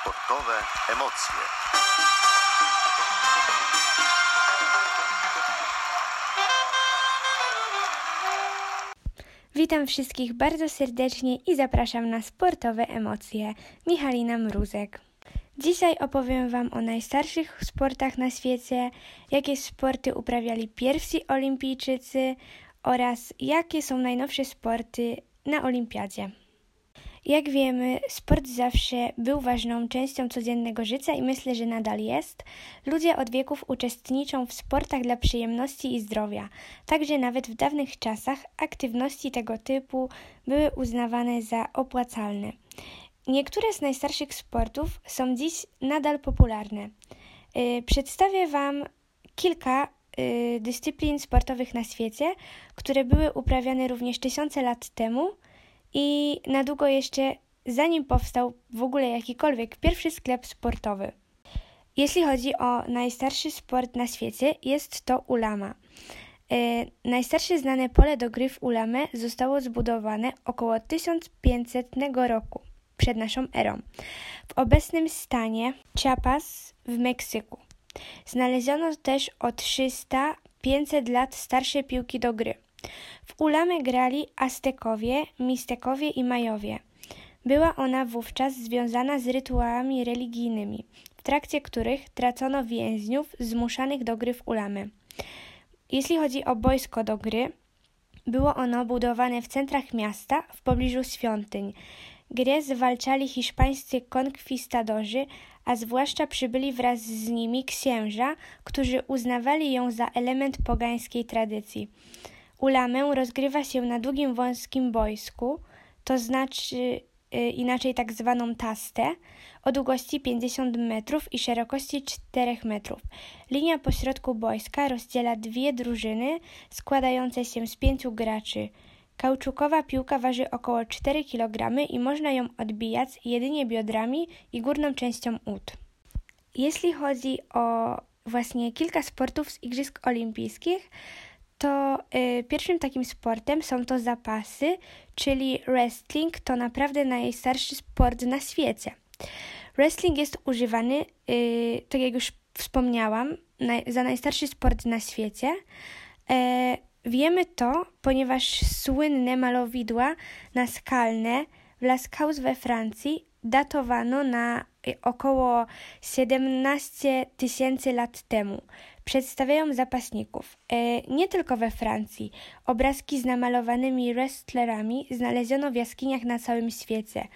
Sportowe emocje. Witam wszystkich bardzo serdecznie i zapraszam na sportowe emocje. Michalina Mruzek. Dzisiaj opowiem Wam o najstarszych sportach na świecie, jakie sporty uprawiali pierwsi olimpijczycy oraz jakie są najnowsze sporty na olimpiadzie. Jak wiemy, sport zawsze był ważną częścią codziennego życia i myślę, że nadal jest. Ludzie od wieków uczestniczą w sportach dla przyjemności i zdrowia. Także nawet w dawnych czasach aktywności tego typu były uznawane za opłacalne. Niektóre z najstarszych sportów są dziś nadal popularne. Yy, przedstawię Wam kilka yy, dyscyplin sportowych na świecie, które były uprawiane również tysiące lat temu i na długo jeszcze zanim powstał w ogóle jakikolwiek pierwszy sklep sportowy. Jeśli chodzi o najstarszy sport na świecie, jest to ulama. E, najstarsze znane pole do gry w ulamę zostało zbudowane około 1500 roku przed naszą erą. W obecnym stanie Chiapas w Meksyku. Znaleziono też o 300-500 lat starsze piłki do gry. W ulamę grali Aztekowie, Mistekowie i Majowie. Była ona wówczas związana z rytuałami religijnymi, w trakcie których tracono więźniów zmuszanych do gry w ulamy. Jeśli chodzi o boisko do gry, było ono budowane w centrach miasta, w pobliżu świątyń. Grę zwalczali hiszpańscy konkwistadorzy, a zwłaszcza przybyli wraz z nimi księża, którzy uznawali ją za element pogańskiej tradycji. Ulamę rozgrywa się na długim wąskim boisku, to znaczy y, inaczej tak zwaną tastę, o długości 50 metrów i szerokości 4 metrów. Linia pośrodku boiska rozdziela dwie drużyny składające się z pięciu graczy. Kauczukowa piłka waży około 4 kg i można ją odbijać jedynie biodrami i górną częścią ud. Jeśli chodzi o właśnie kilka sportów z Igrzysk Olimpijskich, to y, pierwszym takim sportem są to zapasy, czyli wrestling to naprawdę najstarszy sport na świecie. Wrestling jest używany, y, tak jak już wspomniałam, na, za najstarszy sport na świecie. E, wiemy to, ponieważ słynne malowidła naskalne w Lascaux we Francji datowano na y, około 17 tysięcy lat temu przedstawiają zapasników. E, nie tylko we Francji. Obrazki z namalowanymi wrestlerami znaleziono w jaskiniach na całym świecie.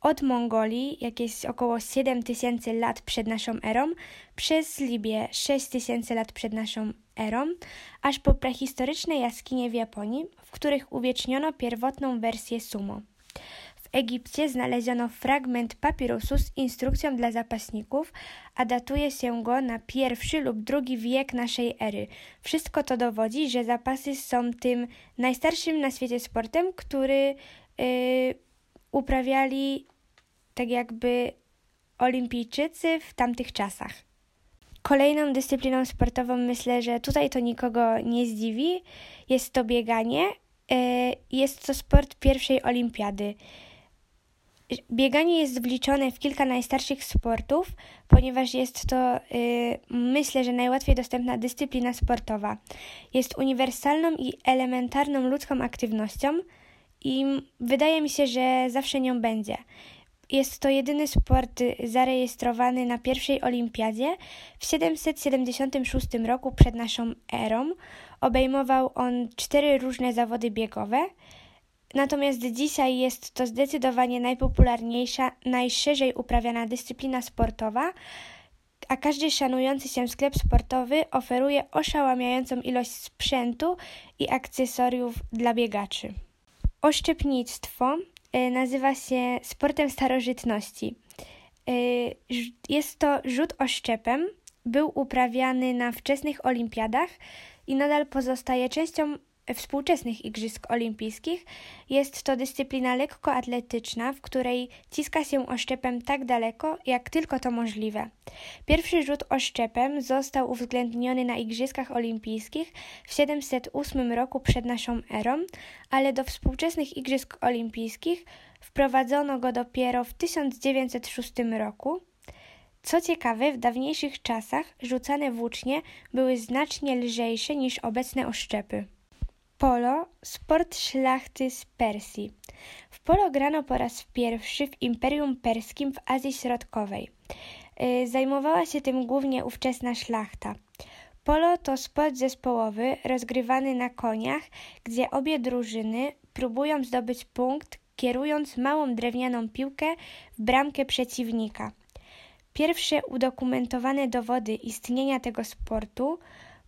Od Mongolii, jakieś około 7 tysięcy lat przed naszą erą, przez Libię 6 tysięcy lat przed naszą erą, aż po prehistoryczne jaskinie w Japonii, w których uwieczniono pierwotną wersję sumo. Egipcie znaleziono fragment papirusu z instrukcją dla zapasników, a datuje się go na pierwszy lub drugi wiek naszej ery. Wszystko to dowodzi, że zapasy są tym najstarszym na świecie sportem, który yy, uprawiali tak jakby olimpijczycy w tamtych czasach. Kolejną dyscypliną sportową myślę, że tutaj to nikogo nie zdziwi, jest to bieganie. Yy, jest to sport pierwszej olimpiady. Bieganie jest wliczone w kilka najstarszych sportów, ponieważ jest to, yy, myślę, że najłatwiej dostępna dyscyplina sportowa. Jest uniwersalną i elementarną ludzką aktywnością i wydaje mi się, że zawsze nią będzie. Jest to jedyny sport zarejestrowany na pierwszej olimpiadzie w 776 roku przed naszą erą. Obejmował on cztery różne zawody biegowe – Natomiast dzisiaj jest to zdecydowanie najpopularniejsza, najszerzej uprawiana dyscyplina sportowa, a każdy szanujący się sklep sportowy oferuje oszałamiającą ilość sprzętu i akcesoriów dla biegaczy. Oszczepnictwo y, nazywa się sportem starożytności. Y, jest to rzut oszczepem, był uprawiany na wczesnych olimpiadach i nadal pozostaje częścią współczesnych Igrzysk Olimpijskich. Jest to dyscyplina lekkoatletyczna, w której ciska się oszczepem tak daleko, jak tylko to możliwe. Pierwszy rzut oszczepem został uwzględniony na Igrzyskach Olimpijskich w 708 roku przed naszą erą, ale do współczesnych Igrzysk Olimpijskich Wprowadzono go dopiero w 1906 roku. Co ciekawe, w dawniejszych czasach rzucane włócznie były znacznie lżejsze niż obecne oszczepy. Polo, sport szlachty z Persji. W polo grano po raz pierwszy w Imperium Perskim w Azji Środkowej. Y, zajmowała się tym głównie ówczesna szlachta. Polo to sport zespołowy rozgrywany na koniach, gdzie obie drużyny próbują zdobyć punkt, kierując małą drewnianą piłkę w bramkę przeciwnika. Pierwsze udokumentowane dowody istnienia tego sportu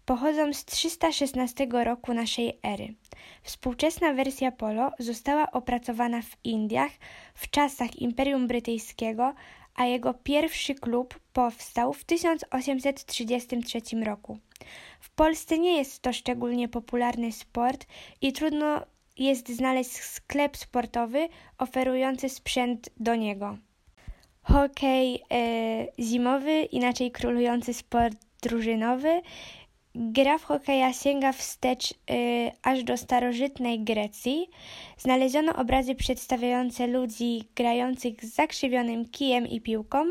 pochodzą z 316 roku naszej ery. Współczesna wersja polo została opracowana w Indiach w czasach Imperium Brytyjskiego, a jego pierwszy klub powstał w 1833 roku. W Polsce nie jest to szczególnie popularny sport i trudno jest znaleźć sklep sportowy oferujący sprzęt do niego. Hokej e, zimowy, inaczej królujący sport drużynowy, Gra w hokeja sięga wstecz y, aż do starożytnej Grecji. Znaleziono obrazy przedstawiające ludzi grających z zakrzywionym kijem i piłką,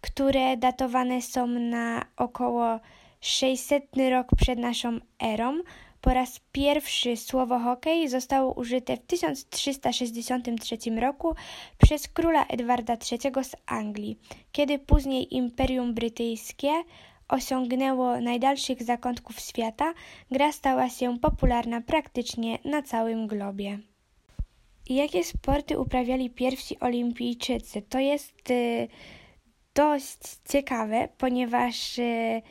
które datowane są na około 600 rok przed naszą erą. Po raz pierwszy słowo hokej zostało użyte w 1363 roku przez króla Edwarda III z Anglii, kiedy później Imperium Brytyjskie osiągnęło najdalszych zakątków świata, gra stała się popularna praktycznie na całym globie. Jakie sporty uprawiali pierwsi olimpijczycy? To jest y, dość ciekawe, ponieważ y,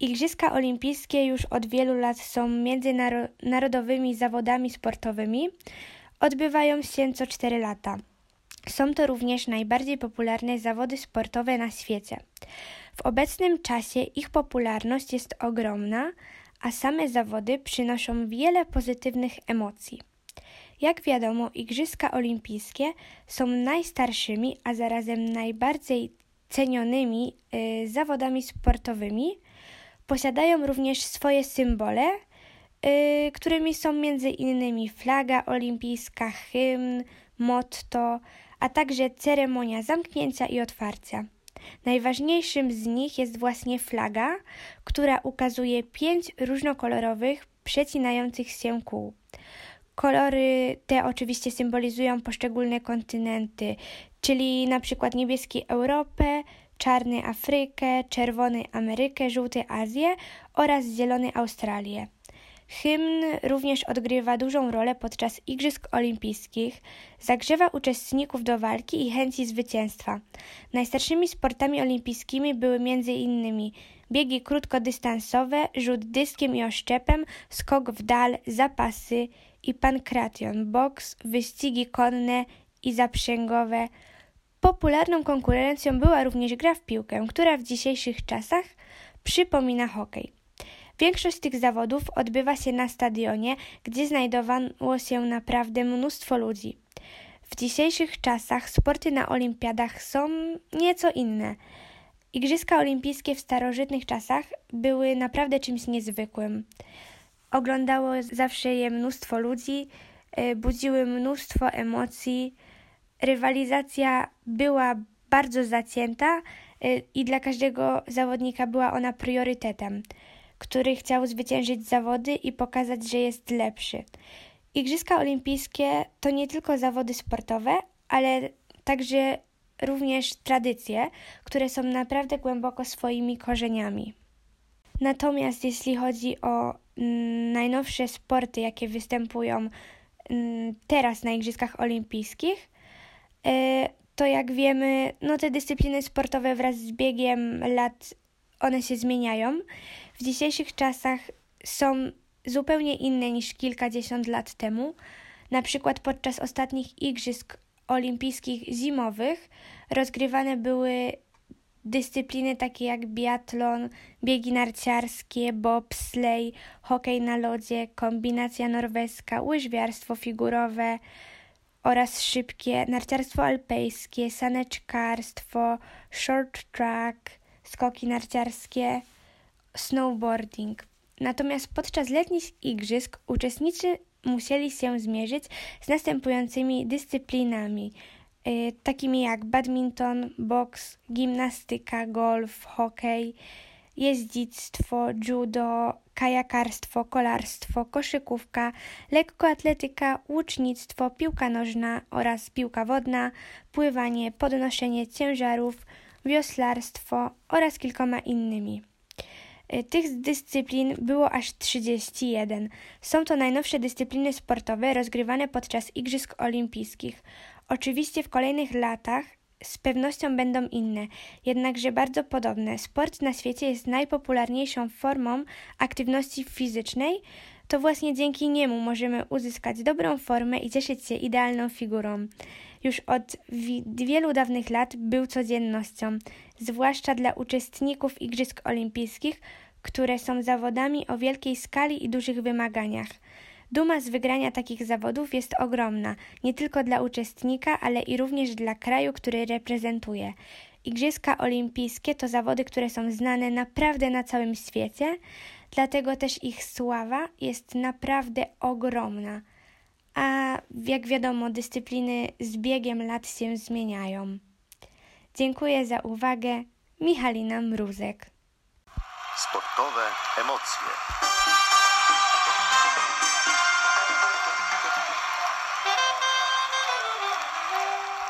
Igrzyska Olimpijskie już od wielu lat są międzynarodowymi zawodami sportowymi. Odbywają się co 4 lata. Są to również najbardziej popularne zawody sportowe na świecie. W obecnym czasie ich popularność jest ogromna, a same zawody przynoszą wiele pozytywnych emocji. Jak wiadomo, Igrzyska Olimpijskie są najstarszymi, a zarazem najbardziej cenionymi y, zawodami sportowymi. Posiadają również swoje symbole, y, którymi są między innymi flaga olimpijska, hymn, motto, a także ceremonia zamknięcia i otwarcia. Najważniejszym z nich jest właśnie flaga, która ukazuje pięć różnokolorowych, przecinających się kół. Kolory te oczywiście symbolizują poszczególne kontynenty, czyli na przykład niebieski Europę, czarny Afrykę, czerwony Amerykę, żółty Azję oraz zielony Australię. Hymn również odgrywa dużą rolę podczas Igrzysk Olimpijskich, zagrzewa uczestników do walki i chęci zwycięstwa. Najstarszymi sportami olimpijskimi były m.in. biegi krótkodystansowe, rzut dyskiem i oszczepem, skok w dal, zapasy i pankration, boks, wyścigi konne i zaprzęgowe. Popularną konkurencją była również gra w piłkę, która w dzisiejszych czasach przypomina hokej. Większość tych zawodów odbywa się na stadionie, gdzie znajdowało się naprawdę mnóstwo ludzi. W dzisiejszych czasach sporty na olimpiadach są nieco inne. Igrzyska olimpijskie w starożytnych czasach były naprawdę czymś niezwykłym. Oglądało zawsze je mnóstwo ludzi, e, budziły mnóstwo emocji. Rywalizacja była bardzo zacięta e, i dla każdego zawodnika była ona priorytetem który chciał zwyciężyć zawody i pokazać, że jest lepszy. Igrzyska Olimpijskie to nie tylko zawody sportowe, ale także również tradycje, które są naprawdę głęboko swoimi korzeniami. Natomiast jeśli chodzi o mm, najnowsze sporty, jakie występują mm, teraz na Igrzyskach Olimpijskich, y, to jak wiemy, no te dyscypliny sportowe wraz z biegiem lat one się zmieniają. W dzisiejszych czasach są zupełnie inne niż kilkadziesiąt lat temu. Na przykład podczas ostatnich Igrzysk Olimpijskich Zimowych rozgrywane były dyscypliny takie jak biatlon, biegi narciarskie, bobsleigh, hokej na lodzie, kombinacja norweska, łyżwiarstwo figurowe oraz szybkie, narciarstwo alpejskie, saneczkarstwo, short track, skoki narciarskie, snowboarding. Natomiast podczas letnich igrzysk uczestniczy musieli się zmierzyć z następującymi dyscyplinami, y, takimi jak badminton, boks, gimnastyka, golf, hokej, jeździctwo, judo, kajakarstwo, kolarstwo, koszykówka, lekkoatletyka, łucznictwo, piłka nożna oraz piłka wodna, pływanie, podnoszenie ciężarów, wioslarstwo oraz kilkoma innymi. Y, tych dyscyplin było aż 31. Są to najnowsze dyscypliny sportowe rozgrywane podczas Igrzysk Olimpijskich. Oczywiście w kolejnych latach z pewnością będą inne, jednakże bardzo podobne. Sport na świecie jest najpopularniejszą formą aktywności fizycznej, to właśnie dzięki niemu możemy uzyskać dobrą formę i cieszyć się idealną figurą. Już od wielu dawnych lat był codziennością, zwłaszcza dla uczestników Igrzysk Olimpijskich, które są zawodami o wielkiej skali i dużych wymaganiach. Duma z wygrania takich zawodów jest ogromna, nie tylko dla uczestnika, ale i również dla kraju, który reprezentuje. Igrzyska olimpijskie to zawody, które są znane naprawdę na całym świecie, dlatego też ich sława jest naprawdę ogromna. A jak wiadomo, dyscypliny z biegiem lat się zmieniają. Dziękuję za uwagę. Michalina Mruzek. Sportowe emocje.